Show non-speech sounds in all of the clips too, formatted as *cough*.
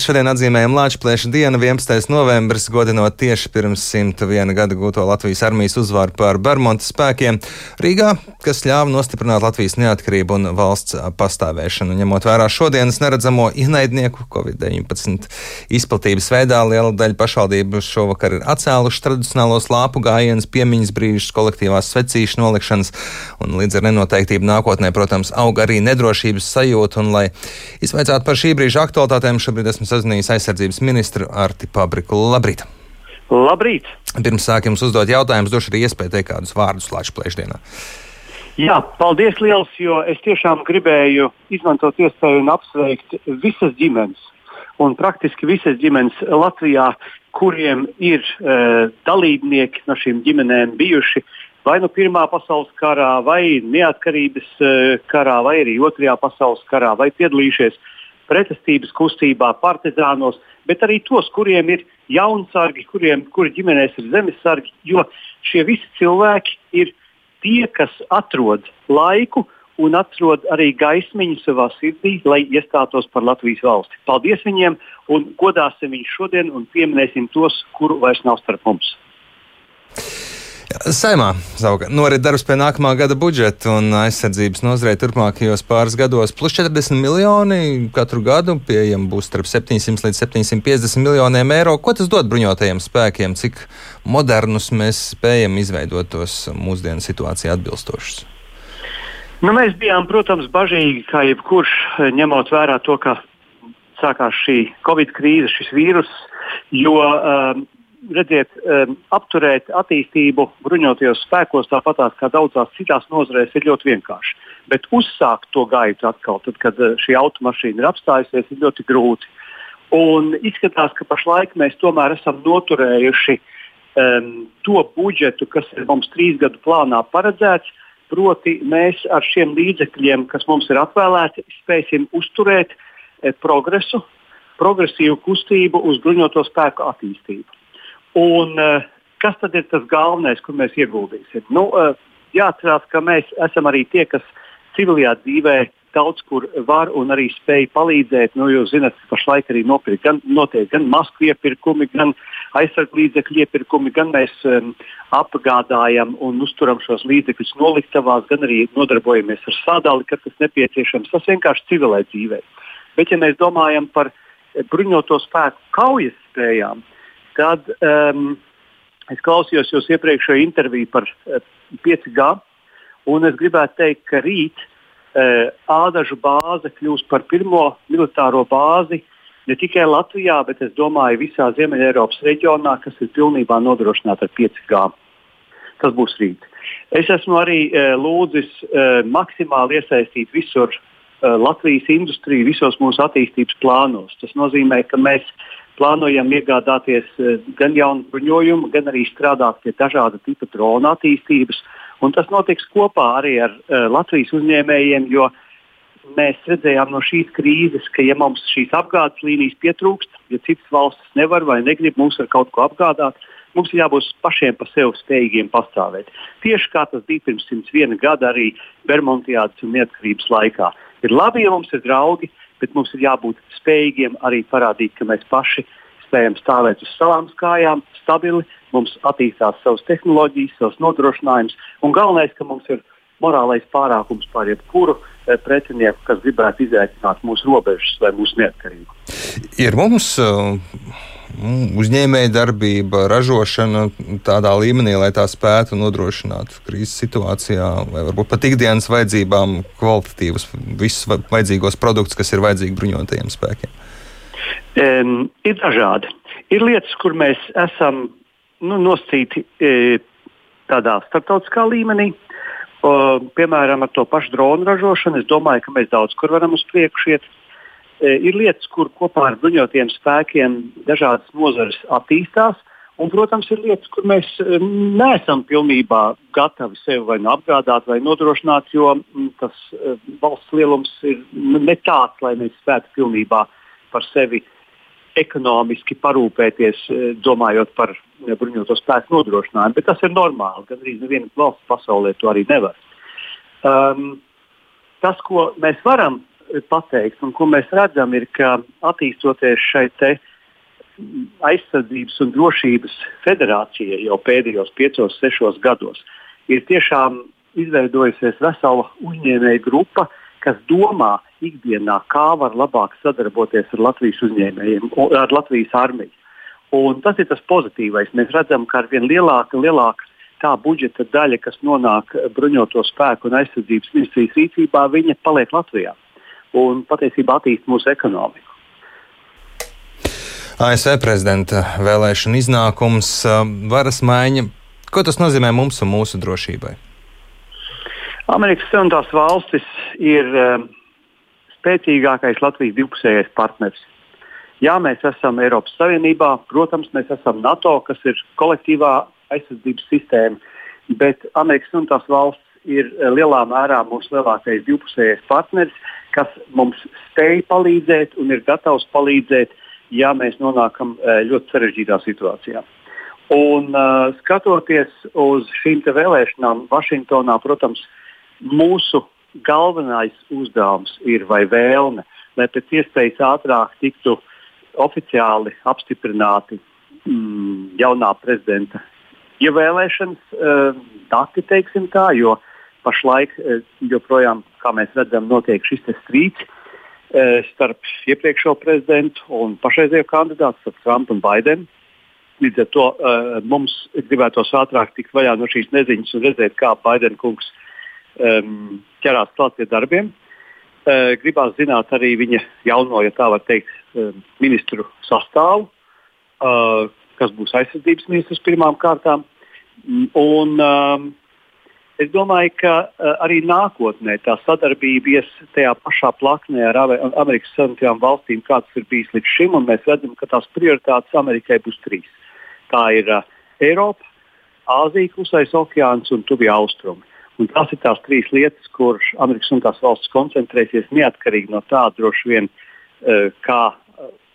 Šodien atzīmējam Latvijas dienu, 11. novembris, godinot tieši pirms 101 gada gūto Latvijas armijas uzvaru pār Bermuda spēkiem Rīgā, kas ļāva nostiprināt Latvijas neatkarību un valsts pastāvēšanu. Ņemot vērā šodienas neredzamo ienaidnieku Covid-19 izplatības veidā, liela daļa pašvaldību šovakar ir atcēluši tradicionālos lāpu gājienus, piemiņas brīžus, kolektīvās svecīšu nolikšanas, un līdz ar nenoteiktību nākotnē, protams, aug arī nedrošības sajūta, un lai izvaicātu par šī brīža aktualitātēm, šobrīd esmu sazinājies aizsardzības ministru Arti Pabriku. Labrīt! Labrīt! Pirms sākam uzdot jautājumus, došu arī iespēju teikt kādus vārdus Latvijas plēšdienā. Jā, paldies liels, jo es tiešām gribēju izmantot iespēju un apsveikt visas ģimenes. Un praktiski visas ģimenes Latvijā, kuriem ir uh, dalībnieki no šīm ģimenēm bijuši vai nu Pirmā pasaules karā, vai neatkarības uh, karā, vai arī Otrajā pasaules karā, vai piedalījušies pretestības kustībā, partizānos, bet arī tos, kuriem ir jaunsargi, kuriem kuri ģimenēs ir zemesargi, jo šie visi cilvēki ir tie, kas atrod laiku un atrod arī gaismiņu savā sirdī, lai iestātos par Latvijas valsti. Paldies viņiem un godāsim viņus šodien un pieminēsim tos, kuru vairs nav starp mums. Saimā savukārt norit darbs pie nākamā gada budžeta un aizsardzības nozarei turpmākajos pāris gados. Plus 40 miljoni katru gadu pieejami būs starp 700 līdz 750 miljoniem eiro. Ko tas dod bruņotajiem spēkiem? Cik modernus mēs spējam izveidot tos mūsdienu situācijai atbilstošus? Nu, mēs bijām, protams, bažīgi, kā jebkurš, ņemot vērā to, ka sākās šī Covid krīze, šis vīrus, jo um, redziet, um, apturēt attīstību bruņotajos spēkos, tāpat kā daudzās citās nozarēs, ir ļoti vienkārši. Bet uzsākt to gaitu atkal, tad, kad uh, šī automašīna ir apstājusies, ir ļoti grūti. Un izskatās, ka pašlaik mēs tomēr esam noturējuši um, to budžetu, kas ir mums trīs gadu plānā paredzēts. Proti, mēs ar šiem līdzekļiem, kas mums ir atvēlēti, spēsim uzturēt eh, progresu, progresīvu kustību uz bruņoto spēku attīstību. Un, uh, kas tad ir tas galvenais, kur mēs ieguldīsim? Nu, uh, jāatcerās, ka mēs esam arī tie, kas civilajā dzīvē daudz kur var un arī spēj palīdzēt. Nu, jūs zināt, ka pašlaik arī nopirkt, gan, notiek gan masku iepirkumi, gan aizsardzības līdzekļu iepirkumi, gan mēs um, apgādājam un uzturam šos līdzekļus noliktavās, gan arī nodarbojamies ar sadali, kad tas nepieciešams. Tas vienkārši civilai dzīvē. Bet, ja mēs domājam par bruņoto spēku kaujas spējām, Tad um, es klausījos jūs iepriekšējo interviju par uh, eh, 5G, un es gribētu teikt, ka rīt uh, ādažu bāze kļūs par pirmo militāro bāzi ne tikai Latvijā, bet es domāju visā Ziemeļ-Eiropas reģionā, kas ir pilnībā nodrošināta ar 5G. Tas būs rīt. Es esmu arī uh, lūdzis uh, maksimāli iesaistīt visur uh, Latvijas industriju, visos mūsu attīstības plānos. Tas nozīmē, ka mēs plānojam iegādāties eh, gan jaunu bruņojumu, gan arī strādāt pie dažāda tipa drona attīstības. Un tas notiks kopā arī ar uh, Latvijas uzņēmējiem, jo mēs redzējām no šīs krīzes, ka ja mums šīs apgādes līnijas pietrūkst, ja citas valstis nevar vai negrib mūs ar kaut ko apgādāt, mums jābūt pašiem par sevi spējīgiem pastāvēt. Tieši kā tas bija pirms 101 gada arī Bermudiādas un neatkarības laikā. Ir labi, ja mums ir draugi, bet mums ir jābūt spējīgiem arī parādīt, ka mēs paši spējam stāvēt uz savām kājām, stabili, mums attīstās savas tehnoloģijas, savas nodrošinājumus, un galvenais, ka mums ir morālais pārākums pār jebkuru eh, pretinieku, kas gribētu izaicināt mūsu robežas vai mūsu neatkarību. Ir mums uh, uzņēmēja darbība, ražošana tādā līmenī, lai tā spētu nodrošināt krīzes situācijā, vai varbūt pat ikdienas vajadzībām kvalitatīvus, visus vajadzīgos produktus, kas ir vajadzīgi bruņotajiem spēkiem? Um, ir dažādi. Ir lietas, kur mēs esam nu, nosacīti e, tādā starptautiskā līmenī. O, piemēram, ar to pašu dronu ražošanu. Es domāju, ka mēs daudz kur varam uz priekšu iet. E, ir lietas, kur kopā ar bruņotiem spēkiem dažādas nozares attīstās. Un, protams, ir lietas, kur mēs e, neesam pilnībā gatavi sevi vai nu apgādāt, vai nodrošināt, jo tas e, valsts lielums ir ne tāds, lai mēs spētu pilnībā par sevi ekonomiski parūpēties, domājot par bruņoto spēku nodrošinājumu. Bet tas ir normāli. Gan arī neviena valsts pasaulē to arī nevar. Um, tas, ko mēs varam pateikt, un ko mēs redzam, ir, ka attīstoties šai aizsardzības un drošības federācijai jau pēdējos piecos, sešos gados, ir tiešām izveidojusies vesela uzņēmēju grupa, kas domā ikdienā, kā var labāk sadarboties ar Latvijas uzņēmējiem, ar Latvijas armiju. Un tas ir tas pozitīvais. Mēs redzam, ka ar vien lielāka, lielāka tā budžeta daļa, kas nonāk bruņoto spēku un aizsardzības ministrijas rīcībā, viņa paliek Latvijā un patiesībā attīst mūsu ekonomiku. ASV prezidenta vēlēšana iznākums, varas maiņa. Ko tas nozīmē mums un mūsu drošībai? Amerikas Savienotās valstis ir spēcīgākais Latvijas divpusējais partners. Jā, mēs esam Eiropas Savienībā, protams, mēs esam NATO, kas ir kolektīvā aizsardzības sistēma, bet Amerikas Savienotās valsts ir eh, lielā mērā mūsu lielākais divpusējais partneris, kas mums spēj palīdzēt un ir gatavs palīdzēt, ja mēs nonākam eh, ļoti sarežģītā situācijā. Un, uh, skatoties uz šīm vēlēšanām Vašingtonā, protams, mūsu galvenais uzdevums ir vai vēlme, lai pēc iespējas ātrāk tiktu oficiāli apstiprināti mm, jaunā prezidenta ievēlēšanas uh, dati, teiksim tā, jo pašlaik uh, joprojām, kā mēs redzam, notiek šis strīds uh, starp iepriekšējo prezidentu un pašreizējo kandidātu, starp Trumpu un Baidenu. Līdz ar to uh, mums gribētos ātrāk tikt vaļā no šīs neziņas un redzēt, kā Baidena kungs um, ķerās klāt pie darbiem. Gribās zināt arī viņa jauno, ja tā var teikt, uh, ministru sastāvu, kas būs aizsardzības ministrs pirmām kārtām. Un, um, es domāju, ka uh, arī nākotnē tā sadarbība ies tajā pašā plaknē ar Amerikas Savienotajām valstīm, kāds ir bijis līdz šim. Mēs redzam, ka tās prioritātes Amerikai būs trīs. Tā ir uh, Eiropa, Āzija, Klusais okeāns un Tuvija Austrumi. Un tās ir tās trīs lietas, kur Amerikas Savienotās valsts koncentrēsies neatkarīgi no tā, droši vien, uh, kā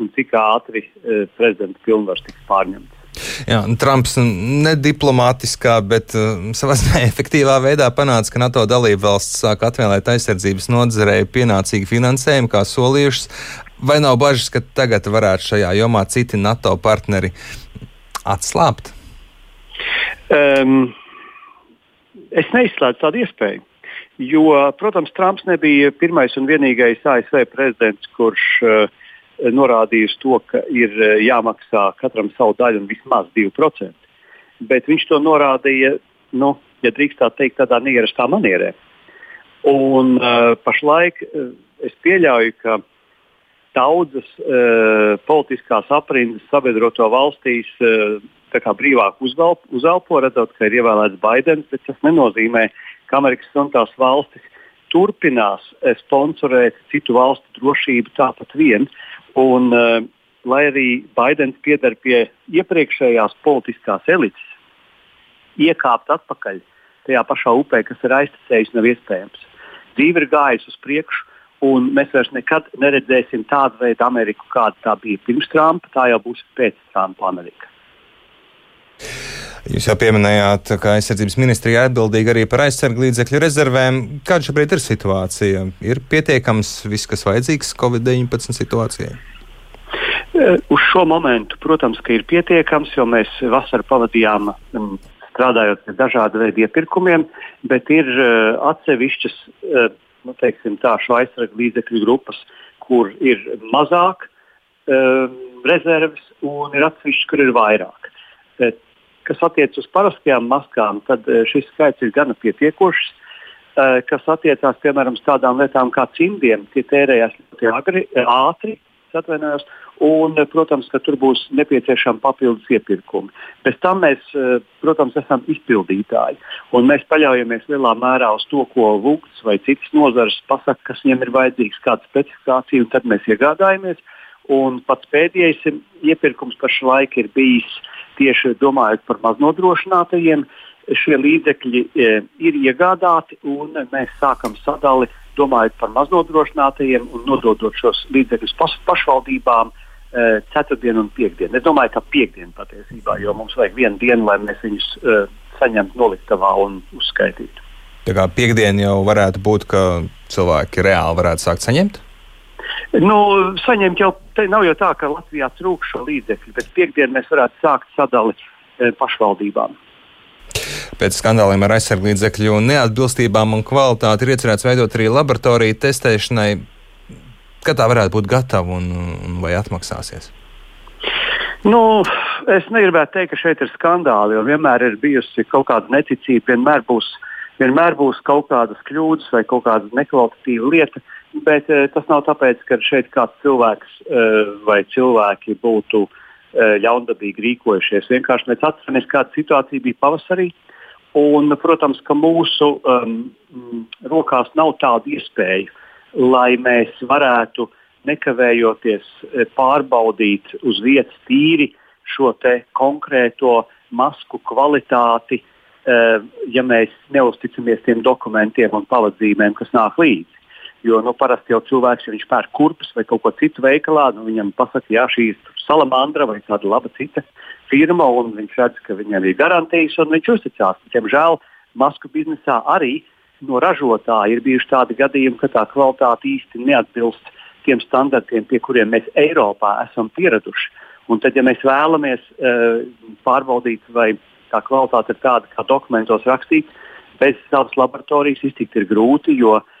un cik ātri prezidenta pilnvars tiks pārņemts. Jā, Trumps nediplomātiskā, bet uh, savā ziņā *laughs* efektīvā veidā panāca, ka NATO dalība valsts sāk atvēlēt aizsardzības nozarei pienācīgu finansējumu, kā solījušas. Vai nav bažas, ka tagad varētu šajā jomā citi NATO partneri atslābt? Um, es neizslēdzu tādu iespēju. Jo, protams, Trumps nebija pirmais un vienīgais ASV prezidents, kurš uh, norādījusi to, ka ir eh, jāmaksā katram savu daļu un vismaz 2%. Bet viņš to norādīja, nu, ja drīkst tā teikt, tādā neierastā manierē. Un, uh, pašlaik uh, es pieļauju, ka daudzas uh, politiskās aprindas sabiedroto valstīs uh, brīvāk uzvelp, uzelpo, redzot, ka ir ievēlēts Baidens, bet tas nenozīmē, ka Amerikas Savienotās valstis turpinās sponsorēt citu valstu drošību tāpat vien. Un, uh, lai arī Baidens pieder pie iepriekšējās politiskās elites, iekāpt atpakaļ tajā pašā upē, kas ir aiztecējusi, nav iespējams. Dzīve ir gājusi uz priekšu, un mēs vairs nekad neredzēsim tādu veidu Ameriku, kāda tā bija pirms Trumpa. Tā jau būs pēc Trumpa Amerika. Jūs jau pieminējāt, ka aizsardzības ministrija atbildīga arī par aizsargu līdzekļu rezervēm. Kāda šobrīd ir situācija? Ir pietiekams viss, kas vajadzīgs Covid-19 situācijai? E, uz šo momentu, protams, ir pietiekams, jo mēs vasaru pavadījām strādājot pie dažādu veidu iepirkumiem, bet ir uh, atsevišķas uh, nu, teiksim, tā, šo aizsargu līdzekļu grupas, kur ir mazāk rezerves un ir atsevišķi, kur ir vairāk. Kas attiecas uz parastajām maskām, tad eh, šis skaits ir gana pietiekošs. Eh, kas attiecās piemēram uz tādām lietām kā cimdiem, tie tērējās ļoti agri, eh, ātri. Un, protams, ka tur būs nepieciešami papildus iepirkumi. Bez tam mēs, protams, esam izpildītāji. Mēs paļaujamies lielā mērā uz to, ko Vūks vai citas nozares pasaka, kas viņiem ir vajadzīgs, kāda specifikācija, un tad mēs iegādājamies. Un pats pēdējais iepirkums pašlaik ir bijis uh, tieši domājot par maznodrošinātajiem, šie līdzekļi e, ir iegādāti un mēs sākam sadali domājot par maznodrošinātajiem un nododot šos līdzekļus paš, pašvaldībām e, ceturtdienu un piekdienu. Es domāju, ka piekdienu patiesībā, jo mums vajag vienu dienu, lai mēs viņus e, saņemtu noliktavā un uzskaitītu. Tā kā piekdiena jau varētu būt, ka cilvēki reāli varētu sākt saņemt? Nu, saņemt jau nav jau tā, ka Latvijā trūkst šo līdzekļu, bet piekdienu mēs varētu sākt sadali e, pašvaldībām. Pēc skandāliem ar aizsarglīdzekļu neatbilstībām un kvalitāti ir iecerēts veidot arī laboratoriju testēšanai. Kad tā varētu būt gatava un, un vai atmaksāsies? Nu, es negribētu teikt, ka šeit ir skandāli, jo vienmēr ir bijusi kaut kāda neticība, vienmēr būs, vienmēr būs kaut kādas kļūdas vai kaut kāda nekvalitatīva lieta. Bet eh, tas nav tāpēc, ka šeit kāds cilvēks eh, vai cilvēki būtu eh, ļaundabīgi rīkojušies. Vienkārši mēs atceramies, kāda situācija bija pavasarī. Un, protams, ka mūsu um, rokās nav tāda iespēja, lai mēs varētu nekavējoties pārbaudīt uz vietas tīri šo konkrēto masku kvalitāti, ja mēs neusticamies tiem dokumentiem un pavadzīmēm, kas nāk līdzi. Jo nu, parasti jau cilvēks, ja viņš pērk kurpes vai kaut ko citu veikalā, nu, viņam pasaka, jā, šī ir salamandra vai kāda laba cita firma, un viņš redz, ka viņam ir garantijas, un viņš uzticās. Diemžēl masku biznesā arī no ražotāja ir bijuši tādi gadījumi, ka tā kvalitāte īsti neatbilst tiem standartiem, pie kuriem mēs Eiropā esam pieraduši. Un tad, ja mēs vēlamies uh, pārbaudīt, vai tā kvalitāte ir tāda, kā dokumentos rakstīts, bez savas laboratorijas iztikt ir grūti, jo uh,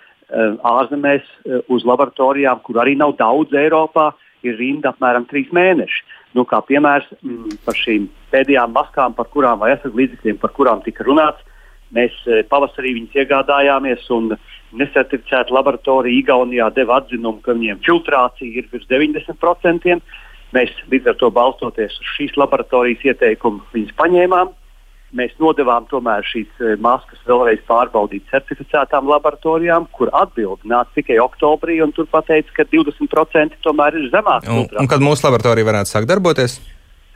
ārzemēs uh, uz laboratorijām, kur arī nav daudz Eiropā, ir rinda apmēram trīs mēneši. Nu, kā piemērs mm, par šīm pēdējām maskām, par kurām vai aizsardzības par kurām tika runāts, mēs pavasarī viņus iegādājāmies un nesertificēta laboratorija Igaunijā deva atzinumu, ka viņiem filtrācija ir virs 90%. Mēs līdz ar to balstoties uz šīs laboratorijas ieteikumu viņus paņēmām. Mēs nodevām tomēr šīs eh, maskas vēlreiz pārbaudīt certificētām laboratorijām, kur atbildi nāca tikai oktobrī, un tur pateica, ka 20% tomēr ir zemāka. Un, un kad mūsu laboratorija varētu sākt darboties?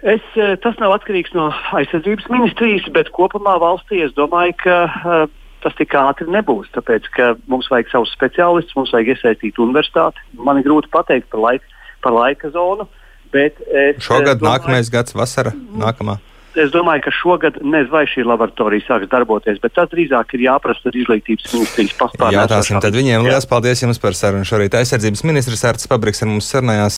Es, eh, tas nav atkarīgs no aizsardzības ministrijas, bet kopumā valstī es domāju, ka uh, tas tik ātri nebūs. Tāpēc, ka mums vajag savus speciālistus, mums vajag iesaistīt universitāti. Man ir grūti pateikt par, laik, par laika zonu. Šogad, domāju, nākamais gads, vasara, nākamā. Es domāju, ka šogad nezinu, vai šī laboratorija sāks darboties, bet tas drīzāk ir jāprasa ar izglītības ministrijas paspārnēm. Jā, tāsim tad viņiem. Liels paldies jums par sarunu. Šorīt aizsardzības ministrs Arts Pabriks ar mums sarunājās.